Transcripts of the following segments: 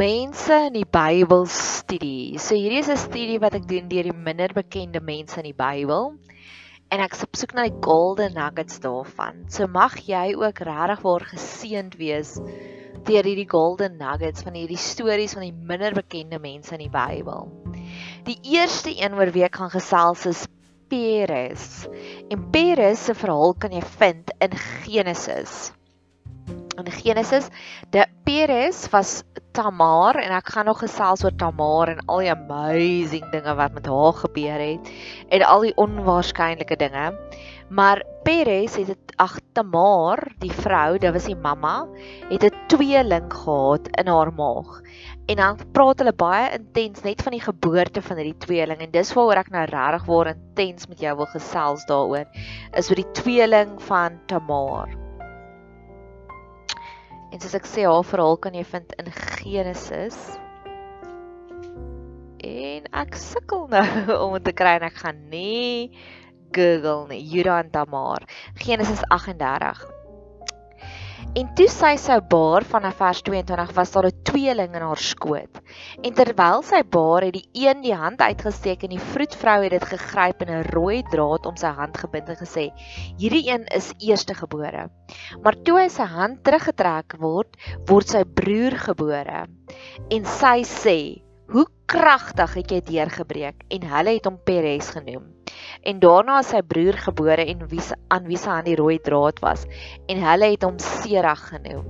mense in die Bybel studie. So hierdie is 'n studie wat ek doen deur die minder bekende mense in die Bybel. En ek soek soek na die golden nuggets daarvan. So mag jy ook regtig waar geseënd wees deur hierdie golden nuggets van hierdie stories van die minder bekende mense in die Bybel. Die eerste een oor wie ek gaan gesels is Peres. En Peres se verhaal kan jy vind in Genesis in Genesis. De Peres was Tamar en ek gaan nog gesels oor Tamar en al die amazing dinge wat met haar gebeur het en al die onwaarskynlike dinge. Maar Peres het dit ag Tamar, die vrou, dit was die mamma, het 'n tweeling gehad in haar maag. En dan praat hulle baie intens net van die geboorte van hierdie tweeling en dis waaroor ek nou regtig waar intens met jou wil gesels daaroor is oor die tweeling van Tamar. En soos ek sê, haar verhaal kan jy vind in Genesis. En ek sukkel nou om dit te kry en ek gaan nie Google nie. Juda en Tamar. Genesis 38. En toe sy sou baar vanaf vers 22 was daar 'n tweeling in haar skoot. En terwyl sy baar het die een die hand uitgesteek en die vroedvrou het dit gegryp en 'n rooi draad om sy hand gebind en gesê: "Hierdie een is eerstegebore." Maar toe hy sy hand teruggetrek word, word sy broer gebore. En sy sê: "Hoe kragtig het jy deurgebreek?" En hulle het hom Peres genoem. En daarna is sy broer gebore en wie aan wie se aan die rooi draad was en hulle het hom Serag genoem.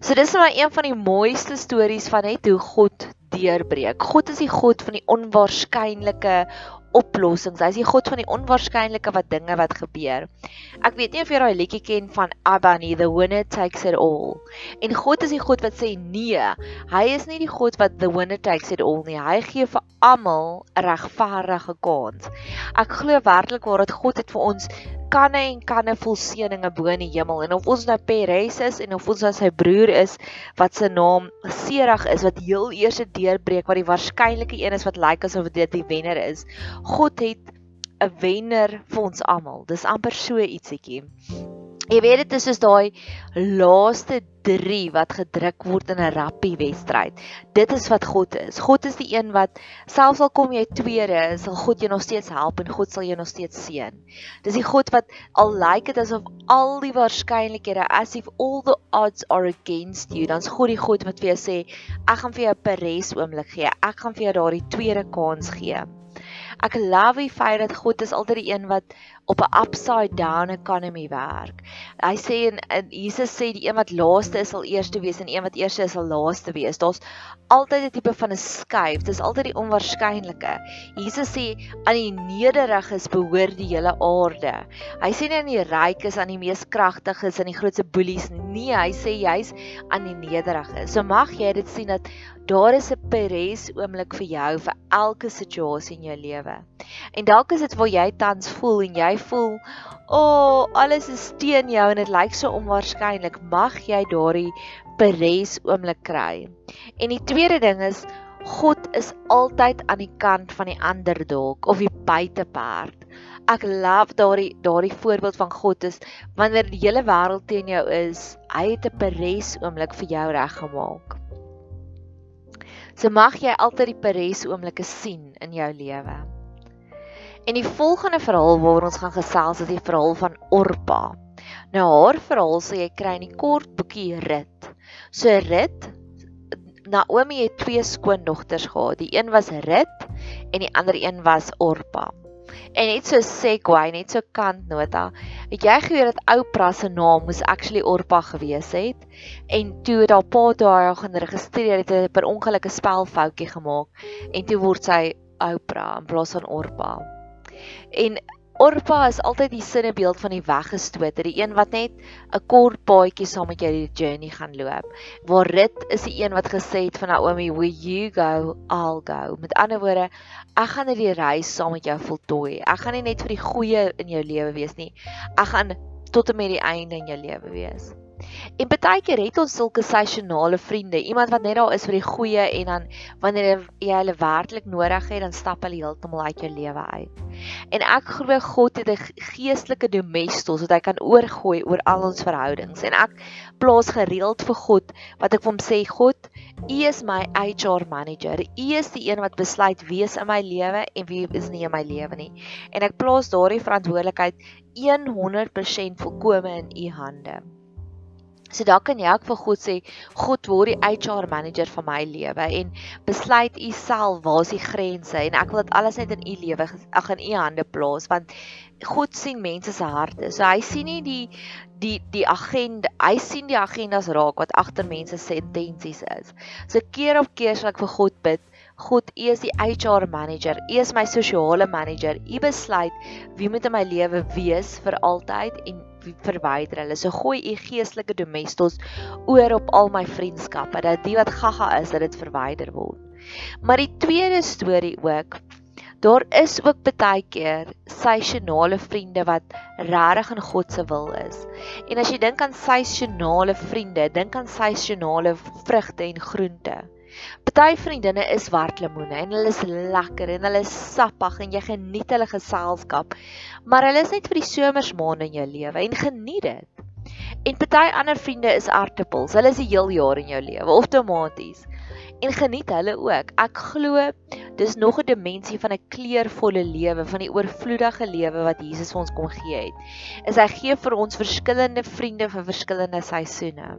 So dis maar een van die mooiste stories van net hoe God deurbreek. God is die God van die onwaarskynlike oplossings. Hy is die God van die onwaarskynlike wat dinge wat gebeur. Ek weet nie of jy daai liedjie ken van Abba nie, the winner takes it all. En God is die God wat sê nee. Hy is nie die God wat the winner takes it all nie. Hy gee vir almal 'n regverdige kans. Ek glo werklik waar dat God het vir ons kanne en kanne vol seëninge bo in die hemel en of ons nou Peres is en of ons nou sy broer is wat se naam Serag is wat heel eers deurbreek wat die waarskynlike een is wat lyk asof dit die wenner is. God het 'n wenner vir ons almal. Dis amper so ietsiekie. Jy weet dit is soos daai laaste 3 wat gedruk word in 'n rappie wedstryd. Dit is wat God is. God is die een wat selfs al kom jy tweede, sal God jou nog steeds help en God sal jou nog steeds seën. Dis die God wat al lyk like dit asof al die waarskynlikhede as if all the odds are against you, dan's God die God wat vir jou sê, ek gaan vir jou 'n peres oomblik gee. Ek gaan vir jou daardie tweede kans gee. Ek love die feit dat God is altyd die een wat op 'n upside down economy werk. Hy sê en, en Jesus sê die een wat laaste is sal eerste wees en een wat eerste is sal laaste wees. Daar's altyd 'n tipe van 'n skuif. Dis altyd die onwaarskynlike. Jesus sê aan die nederiges behoort die hele aarde. Hy sê nie aan die rykes, aan die mees kragtiges, aan die grootste boelies nie. Hy sê juis aan die nederiges. So mag jy dit sien dat daar is 'n peres oomblik vir jou vir elke situasie in jou lewe. En dalk is dit waar jy tans voel en jy voel, "O, oh, alles is teen jou en dit lyk so onwaarskynlik." Mag jy daardie peres oomblik kry. En die tweede ding is God is altyd aan die kant van die underdog of die buiteperd. Ek love daardie daardie voorbeeld van God is wanneer die hele wêreld teen jou is, hy het 'n peres oomblik vir jou reggemaak. So mag jy altyd die peres oomblikke sien in jou lewe. En die volgende verhaal waaroor ons gaan gesels is die verhaal van Orpa. Nou haar verhaal sê jy kry in die kort boekie Rut. So Rut Naomi het twee skoondogters gehad. Die een was Rut en die ander een was Orpa. En net so segue, net so kantnota. Het jy geweet dat Oprah se naam moes actually Orpa gewees het en toe het haar pa toe haar gaan registreer het, het per ongeluk 'n spelfoutjie gemaak en toe word sy Oprah in plaas van Orpa. En Orpa is altyd die sinnebeeld van die weggestote, die een wat net 'n kort paadjie saam met jou die journey gaan loop. Waar Rit is die een wat gesê het van Naomi, "Will you go, I'll go." Met ander woorde, ek gaan net die reis saam met jou voltooi. Ek gaan nie net vir die goeie in jou lewe wees nie. Ek gaan tot en met die einde in jou lewe wees. En baie keer het ons sulke seisonale vriende, iemand wat net daar is vir die goeie en dan wanneer jy hulle werklik nodig het, dan stap hulle heeltemal uit jou lewe uit. En ek glo God het 'n geestelike domestos wat hy kan oorgooi oor al ons verhoudings. En ek plaas gereeld vir God wat ek vir hom sê, God, U is my HR manager. U is die een wat besluit wie is in my lewe en wie is nie in my lewe nie. En ek plaas daardie verantwoordelikheid 100% volkome in U hande. So dan kan jy ook vir God sê, God word die HR manager van my lewe en besluit u self waar is die grense en ek wil dit alles net in u lewe ag in u hande plaas want God sien mense se harte. So hy sien nie die die die agenda, hy sien die agendas raak wat agter mense se intensies is. So keer op keer sal ek vir God bid. God, U is die HR manager. U is my sosiale manager. U besluit wie moet in my lewe wees vir altyd en verwyder hulle. So gooi u geestelike domestos oor op al my vriendskappe dat die wat gaga is dat dit verwyder word. Maar die tweede storie ook Daar is ook baie keer seisonale vriende wat regtig in God se wil is. En as jy dink aan seisonale vriende, dink aan seisonale vrugte en groente. Party vriendinne is wartlemoene en hulle is lekker en hulle is sappig en jy geniet hulle geselskap. Maar hulle is net vir die somersmaande in jou lewe en geniet dit. En party ander vriende is aartappels. Hulle is die heel jaar in jou lewe of tomaties. En geniet hulle ook. Ek glo dis nog 'n dimensie van 'n kleurvolle lewe, van die oorvloedige lewe wat Jesus vir ons kom gee het. Is hy gee vir ons verskillende vriende vir verskillende seisoene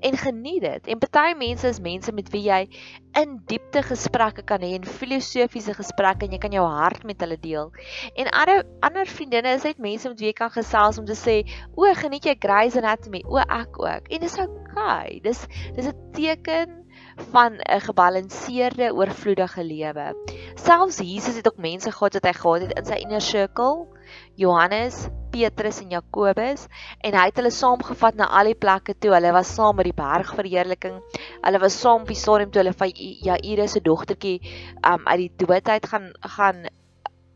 en geniet dit. En baie mense is mense met wie jy in diepte gesprekke kan hê en filosofiese gesprekke en jy kan jou hart met hulle deel. En ander ander vriendinne is net mense met wie jy kan gesels om te sê, "O, geniet jy Grey's Anatomy?" O, ek ook. En dis okay. Dis dis 'n teken van 'n gebalanseerde, oorvloedige lewe. Selfs Jesus het ook mense gehad wat hy gehad het in sy inner circle. Johannes, Petrus en Jakobus en hy het hulle saamgevat na al die plekke toe. Hulle was saam met die bergverheerliking. Hulle was saam op die stadium toe hulle van Jairus se dogtertjie um uit die dood uit gaan gaan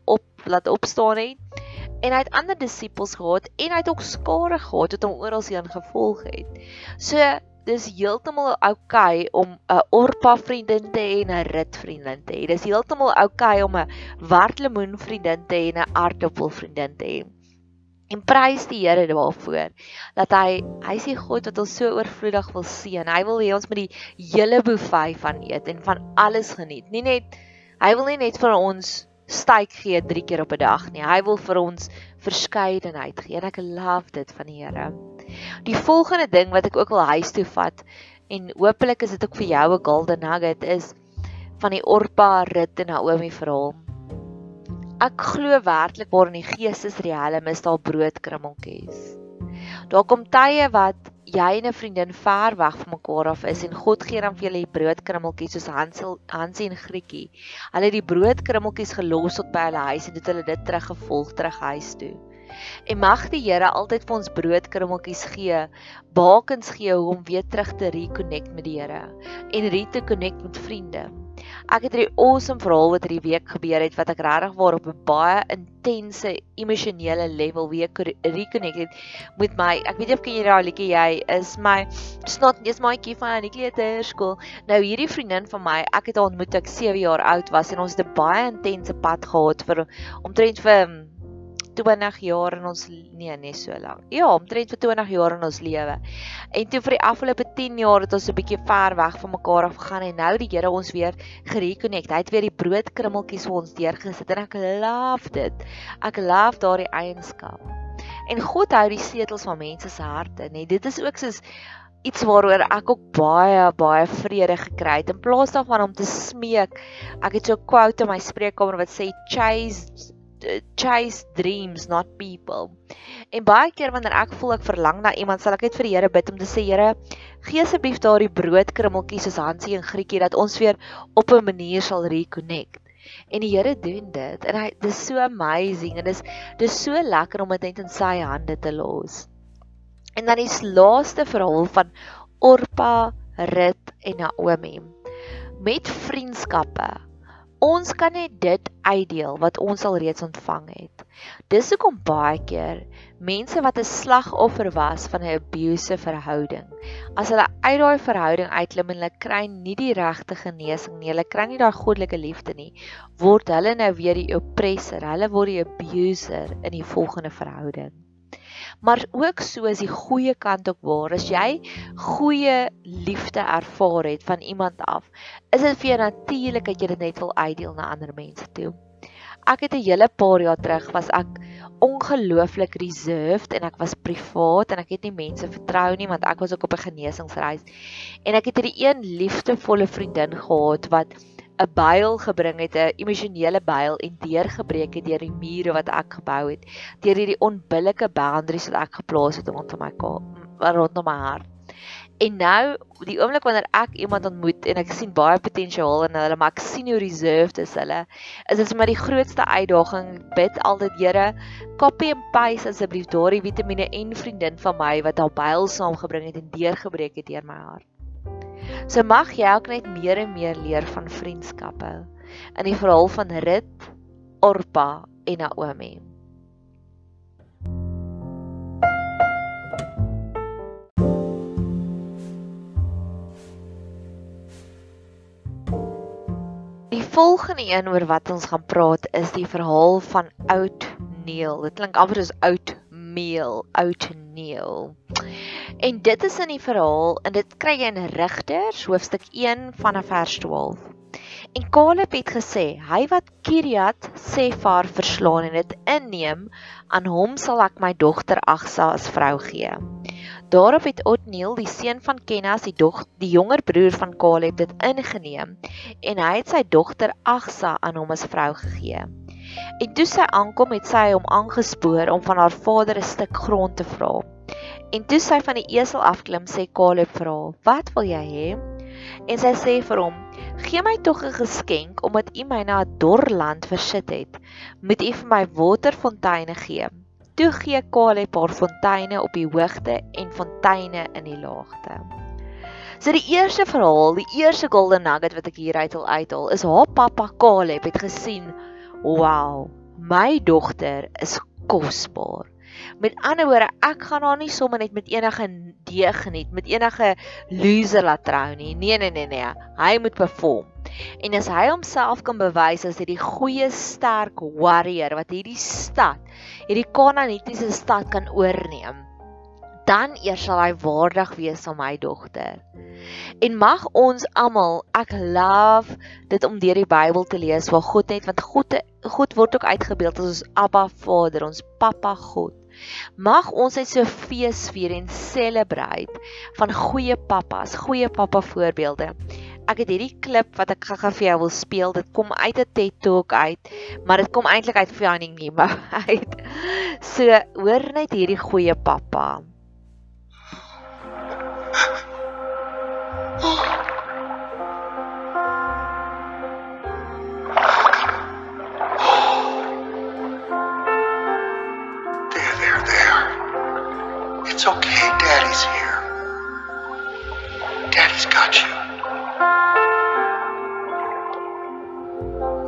op laat opstaan het. En hy het ander disippels gehad en hy het ook skare gehad wat hom oral heen gevolg het. So dis heeltemal oukei okay om 'n Orpa vriendin te hê en 'n Rit vriendin te hê. Dis heeltemal oukei okay om 'n Wartlemoen vriendin te hê en 'n Aardappel vriendin te hê. En prys die Here daarvoor dat hy hy sê God wat ons so oorvloedig wil seën. Hy wil hê ons moet die hele buffet van eet en van alles geniet. Nie net hy wil nie net vir ons styk gee 3 keer op 'n dag nie. Hy wil vir ons verskeidenheid gee. En ek love dit van die Here. Die volgende ding wat ek ook wil huis toe vat en hopelik is dit ook vir jou 'n golden nugget is van die Orpa Rit en Naomi verhaal. Ek glo werklik waar in die geestesriem is daar broodkrummeltjies. Daar kom tye wat jy en 'n vriendin ver weg van mekaar af is en God gee dan vir julle die broodkrummeltjies soos Hansel, Hansie en Grietjie. Hulle het die broodkrummeltjies gelos tot by hulle huis en dit hulle dit teruggevolg terug huis toe. En mag die Here altyd vir ons broodkrummeltjies gee, bakens gee om weer terug te reconnect met die Here en re te connect met vriende. Ek het 'n awesome verhaal wat hierdie week gebeur het wat ek regtig waar op 'n baie intense emosionele level weer reconnect het met my. Ek weet jy of ken jy daai liedjie jy is my snot my kind van die kleuterskool. Nou hierdie vriendin van my, ek het haar ontmoet ek 7 jaar oud was en ons het 'n baie intense pad gehad vir omtrent vir 20 jaar in ons nee, nie so lank. Ja, omtrent vir 20 jaar in ons lewe. En toe vir die afgelope 10 jaar het ons 'n bietjie ver weg van mekaar af gegaan en nou die Here ons weer gereconnect. Hy het weer die broodkrummeltjies vir ons deurgesit en ek love dit. Ek love daardie eienskap. En God hou die setels van mense se harte, nê. Dit is ook soos iets waaroor ek ook baie baie vrede gekry het in plaas daarvan om te smeek. Ek het so 'n quote in my spreekkamer wat sê chase chase dreams not people. En baie keer wanneer ek voel ek verlang na iemand, sal ek net vir die Here bid om te sê Here, gee asseblief daardie broodkrummeltjies soos Hansie en Grietjie dat ons weer op 'n manier sal reconnect. En die Here doen dit en hy dis so amazing en dis dis so lekker om dit net in sy hande te los. En dan die laaste verhaal van Orpa, Rut en Naomi met vriendskappe Ons kan net dit uitdeel wat ons al reeds ontvang het. Dis hoekom baie keer mense wat 'n slagoffer was van 'n abusive verhouding, as hulle uit daai verhouding uitklim en hulle kry nie die regte genesing nie, hulle kry nie daai goddelike liefde nie, word hulle nou weer die oppressor, hulle word die abuser in die volgende verhouding. Maar ook so is die goeie kant ook waar. As jy goeie liefde ervaar het van iemand af, is dit vir jou natuurlik dat jy dit net wil uitdeel na ander mense toe. Ek het 'n hele paar jaar terug was ek ongelooflik reserved en ek was privaat en ek het nie mense vertrou nie want ek was ook op 'n genesingsreis. En ek het hierdie een liefdevolle vriendin gehad wat 'n byl gebring het, 'n emosionele byl en deurgebreek het deur die mure wat ek gebou het, deur hierdie onbillike boundaries wat ek geplaas het rondom my rondom my hart. En nou, die oomblik wanneer ek iemand ontmoet en ek sien baie potensiaal in hulle, maar ek sien hoe reserved is hulle, is dit vir my die grootste uitdaging. Bid altyd, Here, copy and paste asseblief daardie vitamiene en vriendin van my wat al byl saamgebring het en deurgebreek het deur my hart. So mag jy ook net meer en meer leer van vriendskappe. In die verhaal van Rut, Orpa en Naomi. volgende een oor wat ons gaan praat is die verhaal van oud Neil. Dit klink amper soos oud meel, oud Neil. En dit is in die verhaal en dit kry jy in Rigters hoofstuk 1 vanaf vers 12. En Caleb het gesê, hy wat Kiriat Sefar verslaan en dit inneem, aan hom sal ek my dogter Agsa as vrou gee. Daarop het Otniel, die seun van Kenas, die dog, die jonger broer van Caleb, dit ingeneem en hy het sy dogter Agsa aan hom as vrou gegee. En toe sy aankom, het sy hom aangespoor om van haar vader 'n stuk grond te vra. En toe sy van die esel afklim, sê Caleb vir haar: "Wat wil jy hê?" En sy sê vir hom: "Gee my tog 'n geskenk omdat u my na 'n dor land versit het. Moet u vir my waterfonteine gee." Toe gee Caleb haar fonteine op die hoogte en fonteine in die laagte. So die eerste verhaal, die eerste golden nugget wat ek hieruit wil uithaal, is haar pappa Caleb het gesien, "Wow, my dogter is kosbaar." Met ander woorde, ek gaan haar nie sommer net met enige deeg geniet, met enige loser laat trou nie. Nee, nee, nee, nee. Hy moet perform. En as hy homself kan bewys as hierdie goeie sterk warrior wat hierdie stad, hierdie Kanaanitiese stad kan oorneem, dan eers sal hy waardig wees om my dogter. En mag ons almal, ek love dit om deur die Bybel te lees waar God net want God God word ook uitgebeeld as ons Abba Vader, ons Pappa God. Mag ons net so fees vier en celebrate van goeie pappas, goeie pappa voorbeelde ek het hierdie klip wat ek gaga vir jou wil speel. Dit kom uit 'n TED Talk uit, maar dit kom eintlik uit Finding Nemo uit. So, hoor net hierdie goeie pappa. Okay, Daddy's here. Daddy's got you.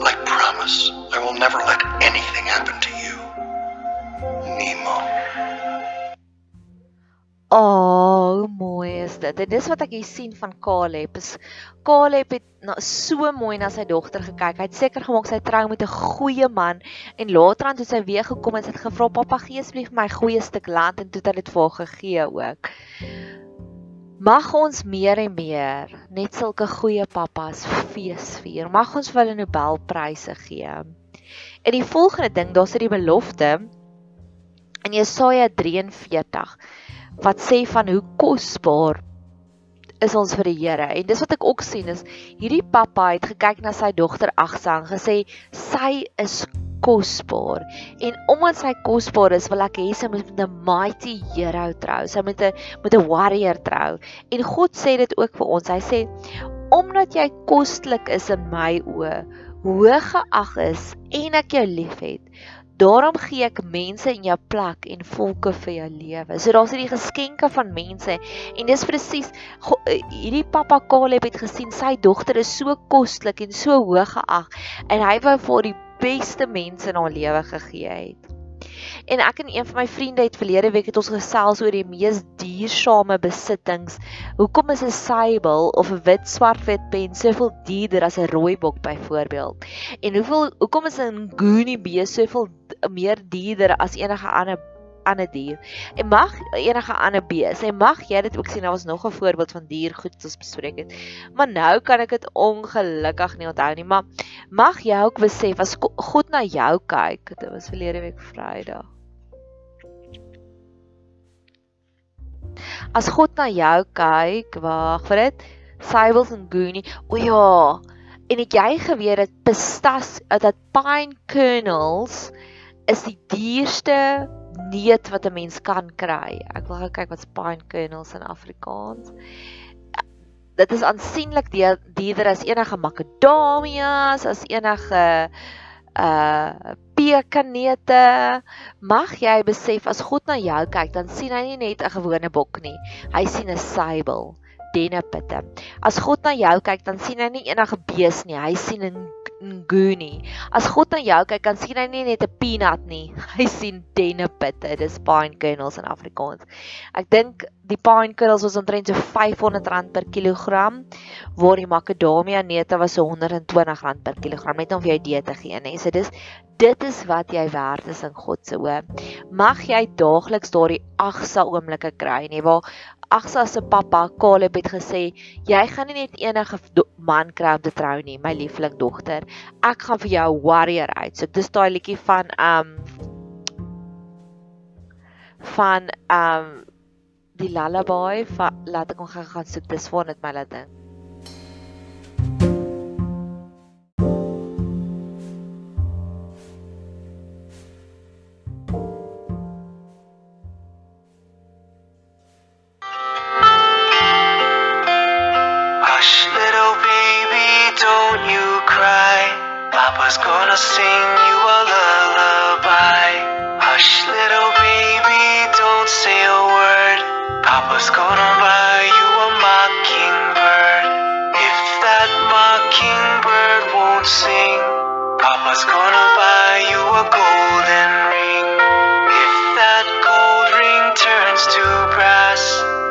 I promise I will never let anything happen to you. Nemo. Oh, mooi is dit. En dis wat ek hier sien van Caleb. Is Caleb het na, so mooi na sy dogter gekyk. Hy het seker gemaak sy trou met 'n goeie man en later aan toe sy weer gekom en sy het gevra pappa gee asseblief my goeie stuk land en toe het hy dit vir haar gegee ook. Mag ons meer en meer net sulke goeie pappas fees vier. Mag ons vir hulle Nobelpryse gee. En die volgende ding, daar's die belofte in Jesaja 43 wat sê van hoe kosbaar is ons vir die Here. En dis wat ek ook sien is hierdie pappa het gekyk na sy dogter Agsa en gesê sy is kosbaar. En omdat sy kosbaar is, wil ek hê sy moet met 'n mighty hero trou. Sy moet 'n met 'n warrior trou. En God sê dit ook vir ons. Hy sê omdat jy koslik is in my oë, hoog geag is en ek jou liefhet, Daarom gee ek mense in jou plek en volke vir jou lewe. So daar's hierdie geskenke van mense en dis presies hierdie pappa Caleb het gesien sy dogter is so koslik en so hoog geag en hy wou vir die beste mense in haar lewe gegee het. En ek en een van my vriende het verlede week het ons gesels oor die mees duursame besittings. Hoekom is 'n sable of 'n wit swartwit pen soveel duurder as 'n rooibok byvoorbeeld? En hoeveel hoekom is 'n goonie bees soveel meer duurder as enige ander ander dier. En mag enige ander bees. En mag jy dit ook sien, daar was nog 'n voorbeeld van dier goed wat ons bespreek het. Maar nou kan ek dit ongelukkig nie onthou nie, maar mag jy ook besef as God na jou kyk. Dit was verlede week Vrydag. As God na jou kyk, wag vir dit. Sybels en Goonie. O ja. En het jy geweet dat pistas dat pine kernels is die duurste neut wat 'n mens kan kry. Ek wil gou kyk wat pine kernels in Afrikaans. Dit is aansienlik duurder as enige makadamias, as enige uh pekanneute. Mag jy besef as God na jou kyk, dan sien hy nie net 'n gewone bok nie. Hy sien 'n sybel, dennepitte. As God na jou kyk, dan sien hy nie enige bees nie. Hy sien 'n Nguni. As God na jou kyk, kan sien hy nie net 'n peanut nie. Hy sien dennepitte. Dis pine kernels in Afrikaans. Ek dink die pine kernels was omtrent so R500 per kilogram, waar die macadamia neute was so R120 per kilogram, net om vir jou idee te gee, nee. So dis dit is wat jy werd is in God se oë. Mag jy daagliks daardie agsa oomblikke kry, nee, waar Agsa se pappa Caleb het gesê, jy gaan nie net enige man kry om te trou nie, my liefling dogter. Ek gaan vir jou warrior uit. So dis daai liedjie van um van um die lullaby laat ek hom gaan soek. Dis voor net my laat dink. Mockingbird won't sing, Papa's gonna buy you a golden ring. If that gold ring turns to brass,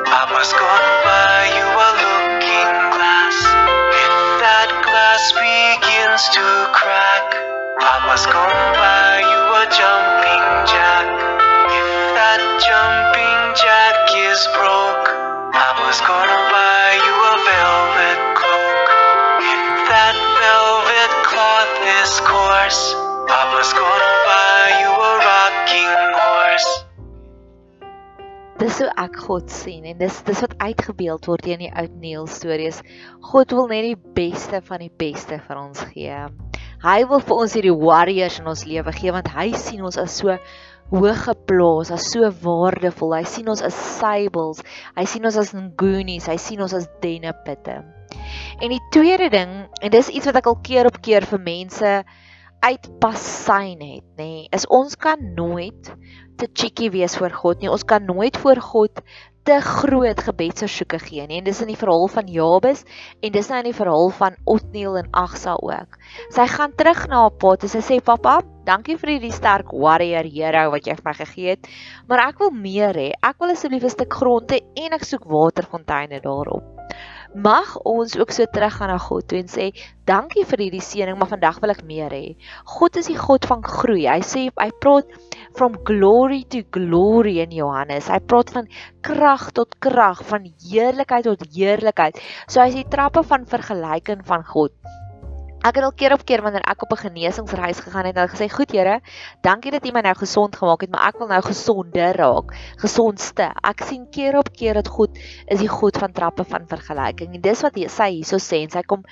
Papa's gonna buy you a looking glass. If that glass begins to crack, Papa's gonna buy you a jumping jack. If that jumping jack is broke, Papa's gonna coarse, Papa's gonna buy you a rocking horse. Dis hoe ek God sien en dis dis wat uitgebeeld word in die ou Neil stories. God wil net die beste van die beste vir ons gee. Hy wil vir ons hierdie warriors in ons lewe gee want hy sien ons as so hoog geplaas, as so waardevol. Hy sien ons as sybels. Hy sien ons as ngunies, hy sien ons as dennepitte. En die tweede ding, en dis iets wat ek al keer op keer vir mense uitpasyn het, nê, nee, is ons kan nooit te cheeky wees voor God nie. Ons kan nooit voor God te groot gebedsversoeke gee nie. En dis in die verhaal van Jabes en dis nou in die verhaal van Otniel en Agsa ook. Sy gaan terug na haar pa en sy sê pappa, dankie vir hierdie sterk warrior hero wat jy vir my gegee het, maar ek wil meer hê. Ek wil asseblief 'n stuk grond hê en ek soek waterfonteine daarop mag ons ook so teruggaan na God toe en sê dankie vir hierdie seëning, maar vandag wil ek meer hê. God is die God van groei. Hy sê hy praat from glory to glory in Johannes. Hy praat van krag tot krag, van heerlikheid tot heerlikheid. So hy die trappe van vergelyking van God. Ek het al keer op keer wanneer ek op 'n genesingsreis gegaan het, het gesê, "Goed Here, dankie dat U my nou gesond gemaak het, maar ek wil nou gesonder raak, gesondste." Ek sien keer op keer dat God is die God van trappe van vergelyking. En dis wat hy sê hierso sê, en sy kom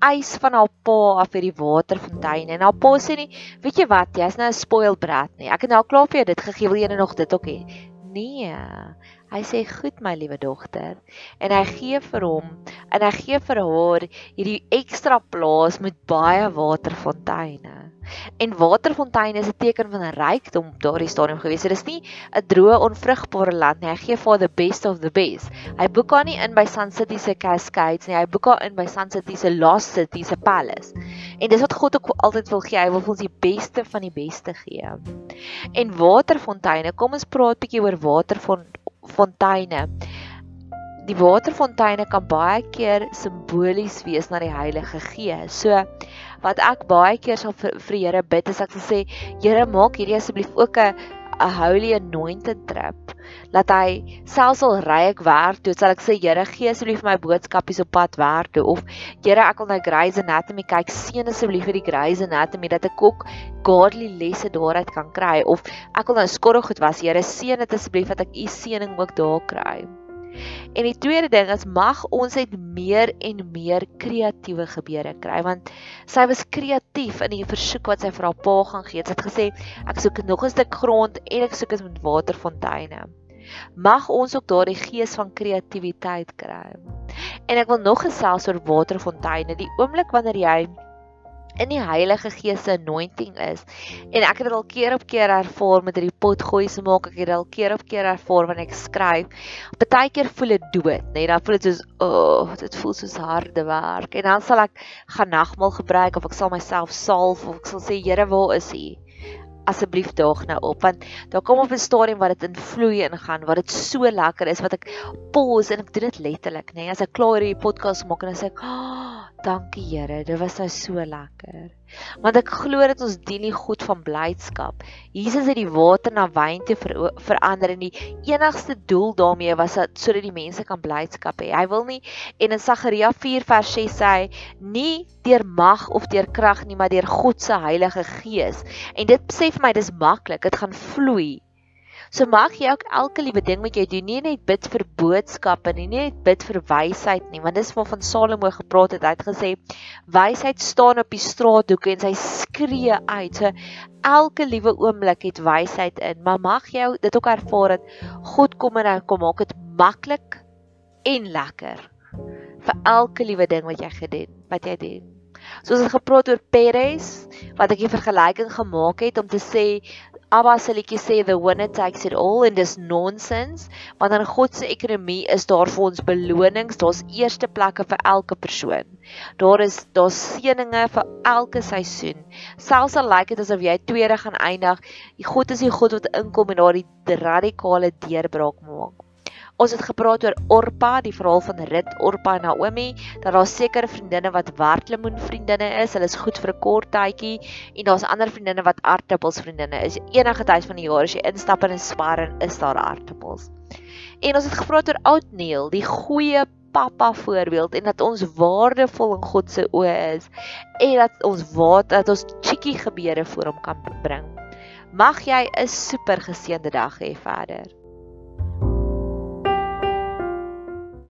eis van haar pa af vir die waterfontein en haar pa sê nie, "Weet jy wat, jy's nou 'n spoiled brat nie. Ek het nou klaar vir jou dit gegee, wil jy nou nog dit ook hê?" Nee. Hy sê goed my liewe dogter en hy gee vir hom en hy gee vir haar hierdie ekstra plaas met baie waterfonteine. En waterfonteine is 'n teken van rykdom op daardie stadium gewees. So dis nie 'n droë onvrugbare land nie. Hy gee vir the best of the best. Hy boek haar nie in by Sun City se Cascades nie. Hy boek haar in by Sun City se Lost City se Palace. En dis wat God ook altyd wil gee. Hy wil vir ons die beste van die beste gee. En waterfonteine, kom ons praat bietjie oor waterfonteine. Die waterfonteine kan baie keer simbolies wees na die Heilige Gees. So wat ek baie keer sal vir, vir Here bid is ek sal sê Here maak hierdie asseblief ook 'n 'n holy anointed trip. Laat hy selfs al ry ek werk toe, sal ek sê Here gee asseblief my boodskapies op pad werk toe of Here ek wil nou Grey's Anatomy kyk, seën asseblief vir die Grey's Anatomy dat ek ook godly lesse daaruit kan kry of ek wil nou skorrelgoed was, Here seën dit asseblief dat ek u seëning ook daar kry. En die tweede ding is mag ons net meer en meer kreatiewe gebeure kry want sy was kreatief in die versoek wat sy vir haar pa gaan gee. Sy het gesê ek soek nog 'n stuk grond en ek soek dit met waterfonteine. Mag ons ook daardie gees van kreatiwiteit kry. En ek wil nog gesels oor waterfonteine. Die oomblik wanneer jy in die Heilige Gees se anointing is. En ek het dit al keer op keer ervaar met hierdie potgooi se maak. Ek het dit al keer op keer ervaar wanneer ek skryf. Partykeer voel dit dood, nê? Nee, dan voel dit soos, "O, oh, dit voel soos harde werk." En dan sal ek gaan nagmaal gebruik of ek sal myself salf of ek sal sê, "Here, waar is U?" asseblief daag nou op want daar kom op 'n stadium wat dit in vloei ingaan wat dit so lekker is wat ek pause en ek doen dit letterlik nê nee, as ek klaar hierdie podcast maak en sê ek oh, dankie Here. Dit was nou so lekker. Want ek glo dat ons dien die God van blydskap. Jesus het die water na wyn te ver verander en die enigste doel daarmee was dat sodat die mense kan blydskap hê. Hy wil nie en in Sagaria 4 vers 6 sê hy nie deur mag of deur krag nie maar deur God se Heilige Gees. En dit sê vir my dis maklik, dit gaan vloei. So mag jy ook elke liewe ding wat jy doen, nie net bid vir boodskappe nie, nie net bid vir wysheid nie, want dis waarvan Salomo gepraat het. Hy het gesê wysheid staan op die straathoeke en sy skree uit. So elke liewe oomblik het wysheid in, maar mag jy dit ook ervaar dat God kom en hy kom maak dit maklik en lekker vir elke liewe ding wat jy gedoen, wat jy doen. Soos ons gepraat oor Peres wat ek 'n vergelyking gemaak het om te sê Abba se liedjie sê the winner takes it all and this nonsense want in God se ekonomie is daar vir ons belonings, daar's eerste plekke vir elke persoon. Daar is daar seëninge vir elke seisoen. Selfs al lyk dit asof jy tweede gaan eindig, God is die God wat inkom en daardie radikale deurbraak maak. Ons het gepraat oor Orpa, die verhaal van Rut, Orpa en Naomi, dat daar sekere vriendinne wat werklemoen vriendinne is. Hulle is goed vir 'n kort tydjie en daar's ander vriendinne wat aartappels vriendinne is. Enige tyd van die jaar as jy instap in 'n spar en is daar aartappels. En ons het gepraat oor Oudneel, die goeie pappa voorbeeld en dat ons waardevol in God se oë is en dat ons wat dat ons cheeky gebeure voor hom kan bring. Mag jy 'n super geseënde dag hê verder.